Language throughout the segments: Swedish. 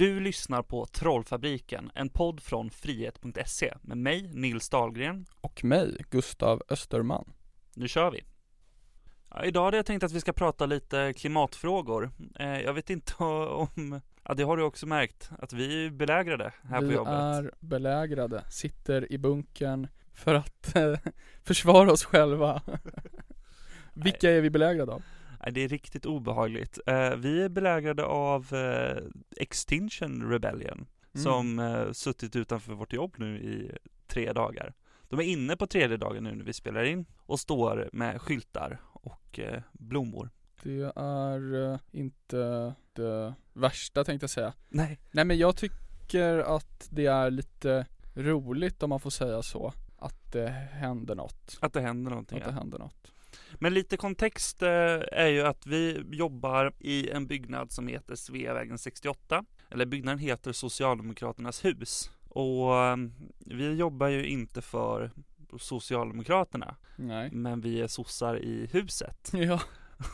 Du lyssnar på Trollfabriken, en podd från frihet.se med mig, Nils Dahlgren. Och mig, Gustav Österman. Nu kör vi! Ja, idag hade jag tänkt att vi ska prata lite klimatfrågor. Eh, jag vet inte om, ja det har du också märkt, att vi är belägrade här vi på jobbet. Vi är belägrade, sitter i bunkern för att eh, försvara oss själva. Vilka är vi belägrade av? Det är riktigt obehagligt. Eh, vi är belägrade av eh, Extinction Rebellion mm. som eh, suttit utanför vårt jobb nu i tre dagar. De är inne på tredje dagen nu när vi spelar in och står med skyltar och blommor. Det är inte det värsta tänkte jag säga. Nej. Nej men jag tycker att det är lite roligt om man får säga så. Att det händer något. Att det händer någonting. Att det händer något. Men lite kontext eh, är ju att vi jobbar i en byggnad som heter Sveavägen 68. Eller byggnaden heter Socialdemokraternas hus. Och eh, vi jobbar ju inte för Socialdemokraterna. Nej. Men vi är sossar i huset. Ja.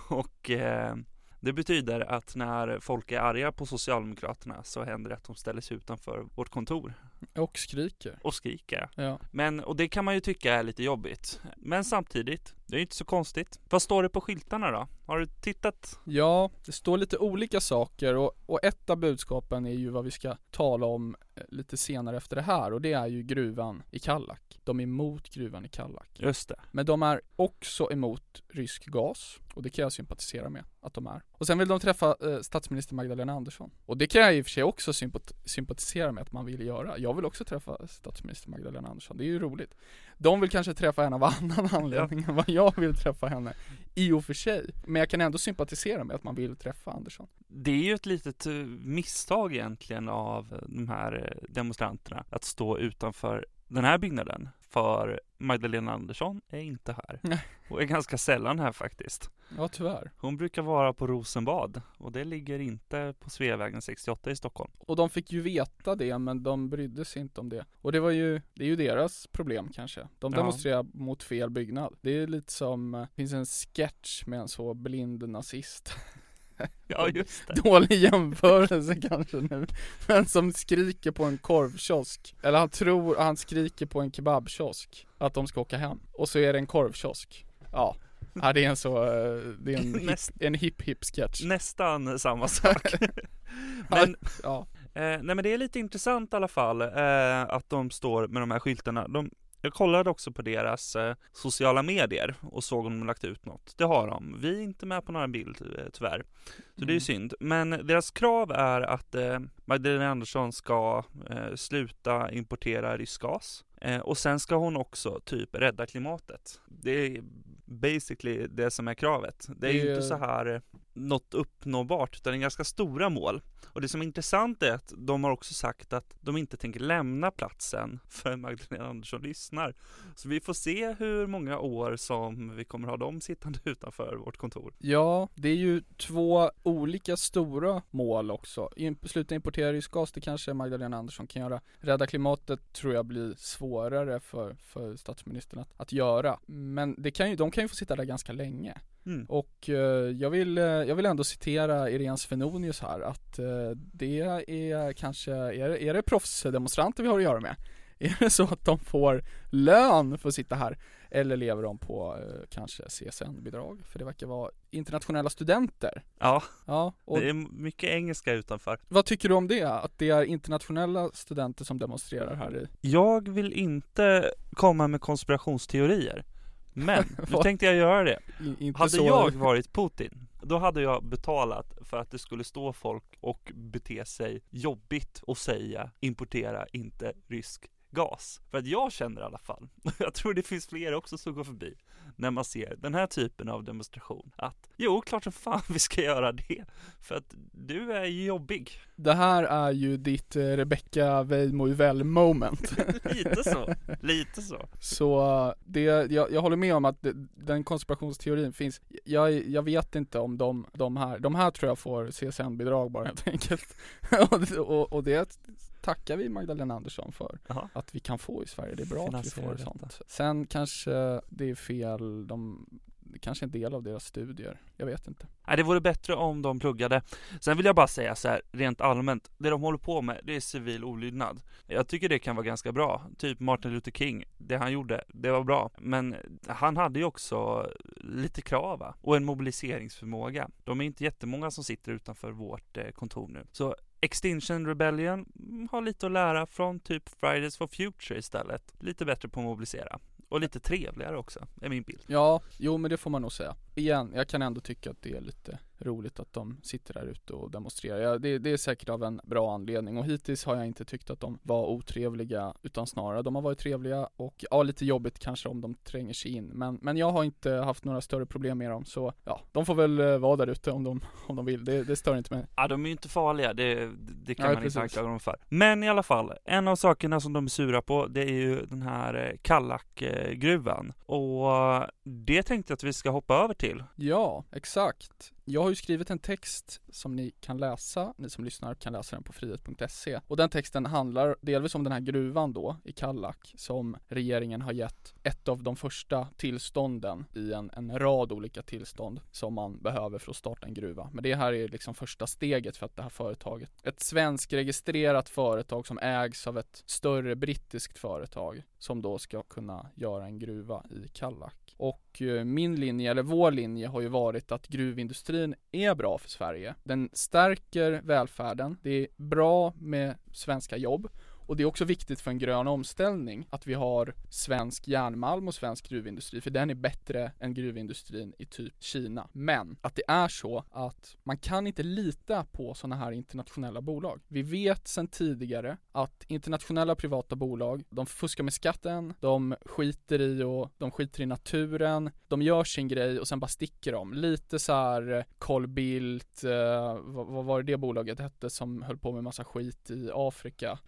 Och eh, det betyder att när folk är arga på Socialdemokraterna så händer det att de ställer sig utanför vårt kontor. Och skriker. Och skriker. Ja. Men, och det kan man ju tycka är lite jobbigt. Men samtidigt, det är inte så konstigt. Vad står det på skyltarna då? Har du tittat? Ja, det står lite olika saker och, och ett av budskapen är ju vad vi ska tala om eh, lite senare efter det här och det är ju gruvan i Kallak. De är emot gruvan i Kallak. Just det. Men de är också emot rysk gas och det kan jag sympatisera med att de är. Och sen vill de träffa eh, statsminister Magdalena Andersson. Och det kan jag i och för sig också sympat sympatisera med att man vill göra. Jag vill också träffa statsminister Magdalena Andersson. Det är ju roligt. De vill kanske träffa henne av annan anledning än vad jag vill träffa henne. I och för sig. Men jag kan ändå sympatisera med att man vill träffa Andersson. Det är ju ett litet eh, misstag egentligen av de här eh, demonstranterna att stå utanför den här byggnaden. För Magdalena Andersson är inte här. Nej. Och är ganska sällan här faktiskt. Ja, tyvärr. Hon brukar vara på Rosenbad och det ligger inte på Sveavägen 68 i Stockholm. Och de fick ju veta det, men de brydde sig inte om det. Och det var ju, det är ju deras problem kanske. De demonstrerar ja. mot fel byggnad. Det är lite som, det finns en sketch med en så blind nazist. Ja just det. Dålig jämförelse kanske nu. Men som skriker på en korvkiosk. Eller han tror, han skriker på en kebabkiosk. Att de ska åka hem. Och så är det en korvkiosk. Ja. Ja det är en så, eh, det är en, Näst, hip, en hip hip sketch Nästan samma sak Men, ja. Eh, nej men det är lite intressant i alla fall eh, att de står med de här skyltarna. De, jag kollade också på deras eh, sociala medier och såg om de lagt ut något. Det har de. Vi är inte med på några bild eh, tyvärr. Så mm. det är ju mm. synd. Men deras krav är att eh, Magdalena Andersson ska eh, sluta importera rysk gas. Eh, och sen ska hon också typ rädda klimatet. Det är basically det som är kravet. Det är ju inte så här eh, något uppnåbart, utan det är ganska stora mål. Och det som är intressant är att de har också sagt att de inte tänker lämna platsen för Magdalena Andersson lyssnar. Så vi får se hur många år som vi kommer ha dem sittande utanför vårt kontor. Ja, det är ju två olika stora mål också. Sluta importera rysk gas, det kanske Magdalena Andersson kan göra. Rädda klimatet tror jag blir svårare för, för statsministern att, att göra. Men det kan ju, de kan ju få sitta där ganska länge. Mm. Och uh, jag, vill, uh, jag vill ändå citera Irene Svenonius här att uh, det är kanske, är, är det proffsdemonstranter vi har att göra med? Är det så att de får lön för att sitta här? Eller lever de på kanske CSN-bidrag? För det verkar vara internationella studenter. Ja, ja det är mycket engelska utanför. Vad tycker du om det? Att det är internationella studenter som demonstrerar här i? Jag vill inte komma med konspirationsteorier. Men, nu tänkte jag göra det. Hade jag varit Putin, då hade jag betalat för att det skulle stå folk och bete sig jobbigt och säga importera inte rysk gas. För att jag känner i alla fall, jag tror det finns fler också som går förbi, när man ser den här typen av demonstration, att jo, klart som fan vi ska göra det. För att du är jobbig. Det här är ju ditt eh, Rebecca Weijmo väl moment. lite så, lite så. Så det, jag, jag håller med om att det, den konspirationsteorin finns. Jag, jag vet inte om de, de här, de här tror jag får CSN-bidrag bara helt enkelt. och, och, och det tackar vi Magdalena Andersson för Aha. att vi kan få i Sverige. Det är bra att vi får sånt. Sen kanske det är fel, de kanske en del av deras studier. Jag vet inte. Nej, det vore bättre om de pluggade. Sen vill jag bara säga så här, rent allmänt, det de håller på med, det är civil olydnad. Jag tycker det kan vara ganska bra. Typ Martin Luther King, det han gjorde, det var bra. Men han hade ju också lite krav va? och en mobiliseringsförmåga. De är inte jättemånga som sitter utanför vårt eh, kontor nu. Så Extinction Rebellion mm, har lite att lära från typ Fridays for Future istället. Lite bättre på att mobilisera. Och lite trevligare också, är min bild. Ja, jo men det får man nog säga. Igen, jag kan ändå tycka att det är lite roligt att de sitter där ute och demonstrerar. Ja, det, det, är säkert av en bra anledning och hittills har jag inte tyckt att de var otrevliga utan snarare de har varit trevliga och ja, lite jobbigt kanske om de tränger sig in. Men, men jag har inte haft några större problem med dem så ja, de får väl eh, vara där ute om de, om de vill. Det, det stör inte mig. Ja, de är ju inte farliga, det, det kan ja, man precis. inte anklaga dem för. Men i alla fall, en av sakerna som de är sura på, det är ju den här eh, Kallakgruvan. Och det tänkte jag att vi ska hoppa över till. Ja, exakt. Jag har ju skrivit en text som ni kan läsa, ni som lyssnar kan läsa den på frihet.se och den texten handlar delvis om den här gruvan då i Kallak som regeringen har gett ett av de första tillstånden i en, en rad olika tillstånd som man behöver för att starta en gruva. Men det här är liksom första steget för att det här företaget, ett svenskregistrerat företag som ägs av ett större brittiskt företag som då ska kunna göra en gruva i Kallak. Och eh, min linje, eller vår linje, har ju varit att gruvindustrin är bra för Sverige. Den stärker välfärden, det är bra med svenska jobb och det är också viktigt för en grön omställning att vi har svensk järnmalm och svensk gruvindustri, för den är bättre än gruvindustrin i typ Kina. Men att det är så att man kan inte lita på sådana här internationella bolag. Vi vet sedan tidigare att internationella privata bolag, de fuskar med skatten, de skiter i och de skiter i naturen, de gör sin grej och sen bara sticker de. Lite så här eh, Carl Bildt, eh, vad, vad var det det bolaget hette som höll på med massa skit i Afrika?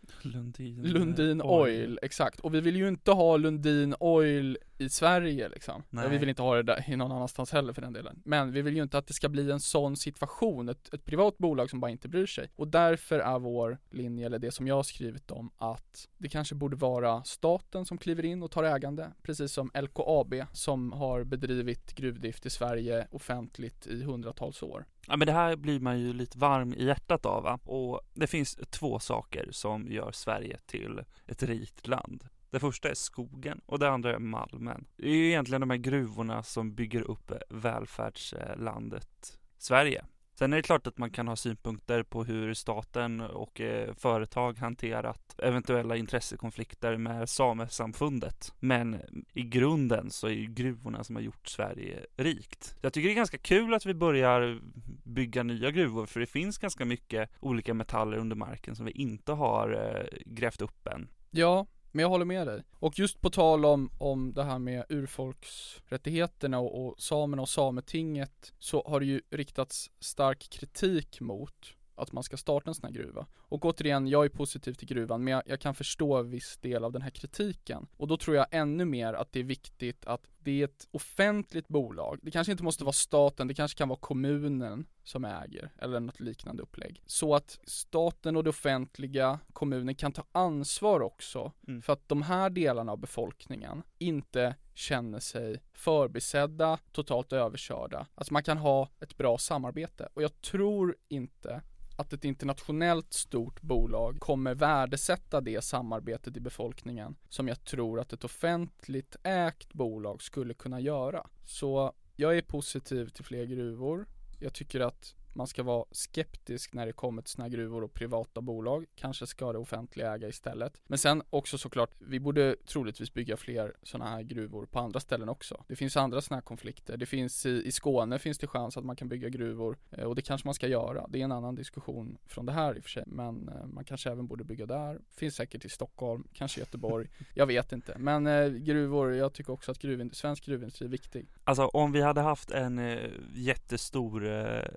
Lundin, Lundin Oil. Oil, exakt. Och vi vill ju inte ha Lundin Oil i Sverige liksom. Nej. Vi vill inte ha det där i någon annanstans heller för den delen. Men vi vill ju inte att det ska bli en sån situation, ett, ett privat bolag som bara inte bryr sig. Och därför är vår linje, eller det som jag har skrivit om, att det kanske borde vara staten som kliver in och tar ägande, precis som LKAB som har bedrivit gruvdrift i Sverige offentligt i hundratals år. Ja men det här blir man ju lite varm i hjärtat av va? och det finns två saker som gör Sverige till ett rikt land. Det första är skogen och det andra är malmen. Det är ju egentligen de här gruvorna som bygger upp välfärdslandet Sverige. Sen är det klart att man kan ha synpunkter på hur staten och eh, företag hanterat eventuella intressekonflikter med samesamfundet. Men i grunden så är ju gruvorna som har gjort Sverige rikt. Jag tycker det är ganska kul att vi börjar bygga nya gruvor för det finns ganska mycket olika metaller under marken som vi inte har eh, grävt upp än. Ja, men jag håller med dig. Och just på tal om, om det här med urfolksrättigheterna och, och samerna och sametinget så har det ju riktats stark kritik mot att man ska starta en sån här gruva. Och återigen, jag är positiv till gruvan, men jag, jag, kan förstå viss del av den här kritiken. Och då tror jag ännu mer att det är viktigt att det är ett offentligt bolag. Det kanske inte måste vara staten, det kanske kan vara kommunen som äger, eller något liknande upplägg. Så att staten och det offentliga, kommunen kan ta ansvar också mm. för att de här delarna av befolkningen inte känner sig förbisedda, totalt överkörda. Alltså man kan ha ett bra samarbete. Och jag tror inte att ett internationellt stort bolag kommer värdesätta det samarbetet i befolkningen som jag tror att ett offentligt ägt bolag skulle kunna göra. Så jag är positiv till fler gruvor. Jag tycker att man ska vara skeptisk när det kommer till sådana gruvor och privata bolag. Kanske ska det offentliga äga istället. Men sen också såklart, vi borde troligtvis bygga fler sådana här gruvor på andra ställen också. Det finns andra sådana här konflikter. Det finns i, i Skåne finns det chans att man kan bygga gruvor eh, och det kanske man ska göra. Det är en annan diskussion från det här i och för sig, men eh, man kanske även borde bygga där. Finns säkert i Stockholm, kanske Göteborg. Jag vet inte, men eh, gruvor, jag tycker också att gruvind svensk gruvindustri är viktig. Alltså om vi hade haft en jättestor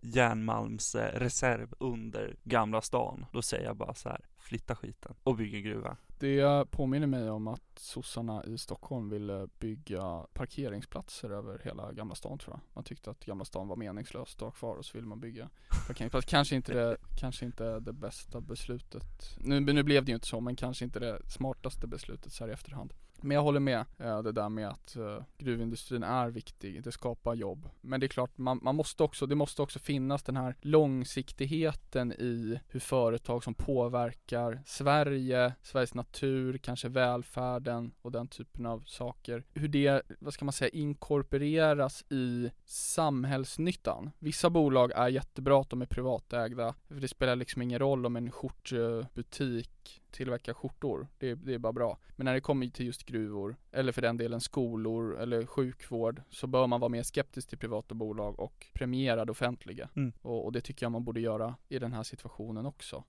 järnmalm Eh, reserv under Gamla stan. Då säger jag bara så här, flytta skiten och bygg en gruva. Det påminner mig om att sossarna i Stockholm ville bygga parkeringsplatser över hela Gamla stan tror jag. Man tyckte att Gamla stan var meningslöst att ha kvar och så ville man bygga parkeringsplatser. kanske inte det, kanske inte det bästa beslutet. Nu, nu blev det ju inte så men kanske inte det smartaste beslutet så här i efterhand. Men jag håller med eh, det där med att eh, gruvindustrin är viktig, det skapar jobb. Men det är klart, man, man måste också, det måste också finnas den här långsiktigheten i hur företag som påverkar Sverige, Sveriges natur, kanske välfärden och den typen av saker. Hur det, vad ska man säga, inkorporeras i samhällsnyttan. Vissa bolag är jättebra att de är privatägda, för det spelar liksom ingen roll om en skjortbutik tillverkar skjortor. Det, det är bara bra. Men när det kommer till just gruvor, eller för den delen skolor eller sjukvård, så bör man vara mer skeptisk till privata bolag och premiera det offentliga. Mm. Och, och det tycker jag man borde göra i den här situationen också.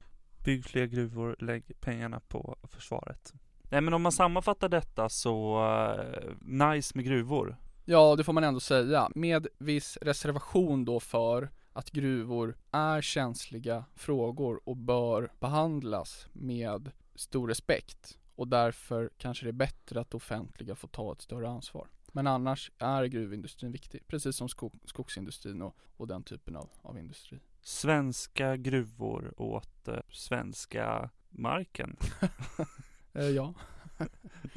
Bygg fler gruvor, lägg pengarna på försvaret. Nej men om man sammanfattar detta så, uh, nice med gruvor. Ja, det får man ändå säga. Med viss reservation då för att gruvor är känsliga frågor och bör behandlas med stor respekt och därför kanske det är bättre att det offentliga får ta ett större ansvar. Men annars är gruvindustrin viktig, precis som skog, skogsindustrin och, och den typen av, av industri. Svenska gruvor åt eh, svenska marken. eh, ja.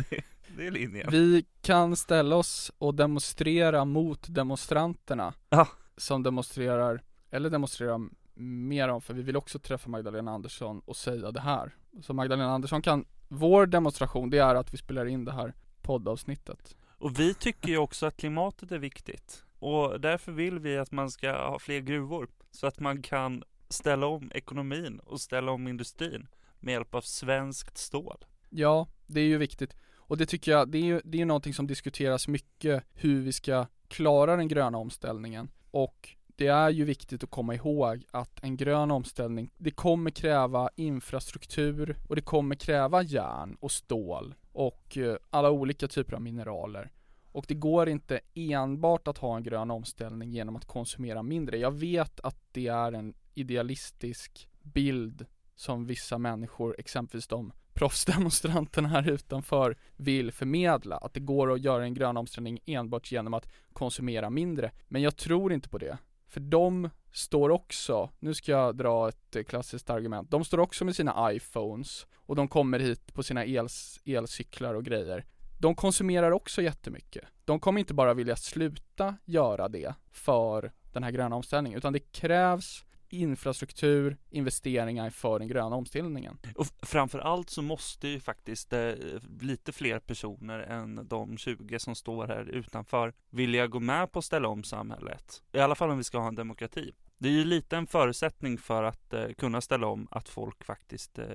det, det är linjen. Vi kan ställa oss och demonstrera mot demonstranterna. Ah. Som demonstrerar, eller demonstrerar mer om, för vi vill också träffa Magdalena Andersson och säga det här. Så Magdalena Andersson kan, vår demonstration det är att vi spelar in det här poddavsnittet. Och vi tycker ju också att klimatet är viktigt. Och därför vill vi att man ska ha fler gruvor. Så att man kan ställa om ekonomin och ställa om industrin med hjälp av svenskt stål. Ja, det är ju viktigt. Och det tycker jag, det är ju det är någonting som diskuteras mycket hur vi ska klara den gröna omställningen. Och det är ju viktigt att komma ihåg att en grön omställning, det kommer kräva infrastruktur och det kommer kräva järn och stål och eh, alla olika typer av mineraler. Och det går inte enbart att ha en grön omställning genom att konsumera mindre. Jag vet att det är en idealistisk bild som vissa människor, exempelvis de proffsdemonstranterna här utanför vill förmedla. Att det går att göra en grön omställning enbart genom att konsumera mindre. Men jag tror inte på det. För de står också, nu ska jag dra ett eh, klassiskt argument, de står också med sina iPhones och de kommer hit på sina el, elcyklar och grejer. De konsumerar också jättemycket. De kommer inte bara vilja sluta göra det för den här gröna omställningen, utan det krävs infrastruktur, investeringar för den gröna omställningen. Och framförallt så måste ju faktiskt eh, lite fler personer än de 20 som står här utanför vilja gå med på att ställa om samhället. I alla fall om vi ska ha en demokrati. Det är ju lite en förutsättning för att eh, kunna ställa om att folk faktiskt eh,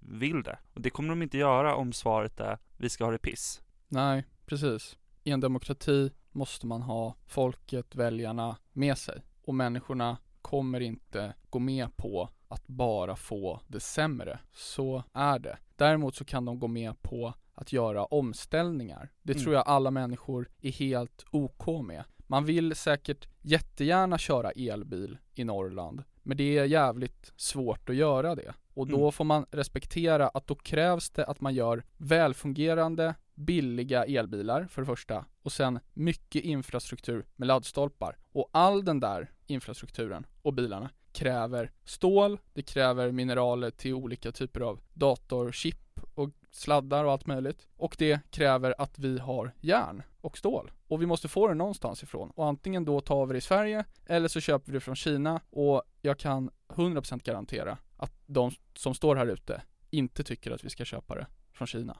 vill det. Och det kommer de inte göra om svaret är vi ska ha det piss. Nej, precis. I en demokrati måste man ha folket, väljarna med sig. Och människorna kommer inte gå med på att bara få det sämre. Så är det. Däremot så kan de gå med på att göra omställningar. Det mm. tror jag alla människor är helt OK med. Man vill säkert jättegärna köra elbil i Norrland, men det är jävligt svårt att göra det. Och då mm. får man respektera att då krävs det att man gör välfungerande, billiga elbilar för det första och sen mycket infrastruktur med laddstolpar. Och all den där infrastrukturen och bilarna kräver stål, det kräver mineraler till olika typer av datorchip och sladdar och allt möjligt. Och det kräver att vi har järn och stål. Och vi måste få det någonstans ifrån. Och antingen då tar vi det i Sverige eller så köper vi det från Kina och jag kan 100% garantera att de som står här ute inte tycker att vi ska köpa det från Kina.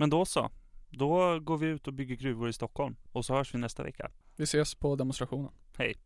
Men då så. Då går vi ut och bygger gruvor i Stockholm och så hörs vi nästa vecka. Vi ses på demonstrationen. Hej.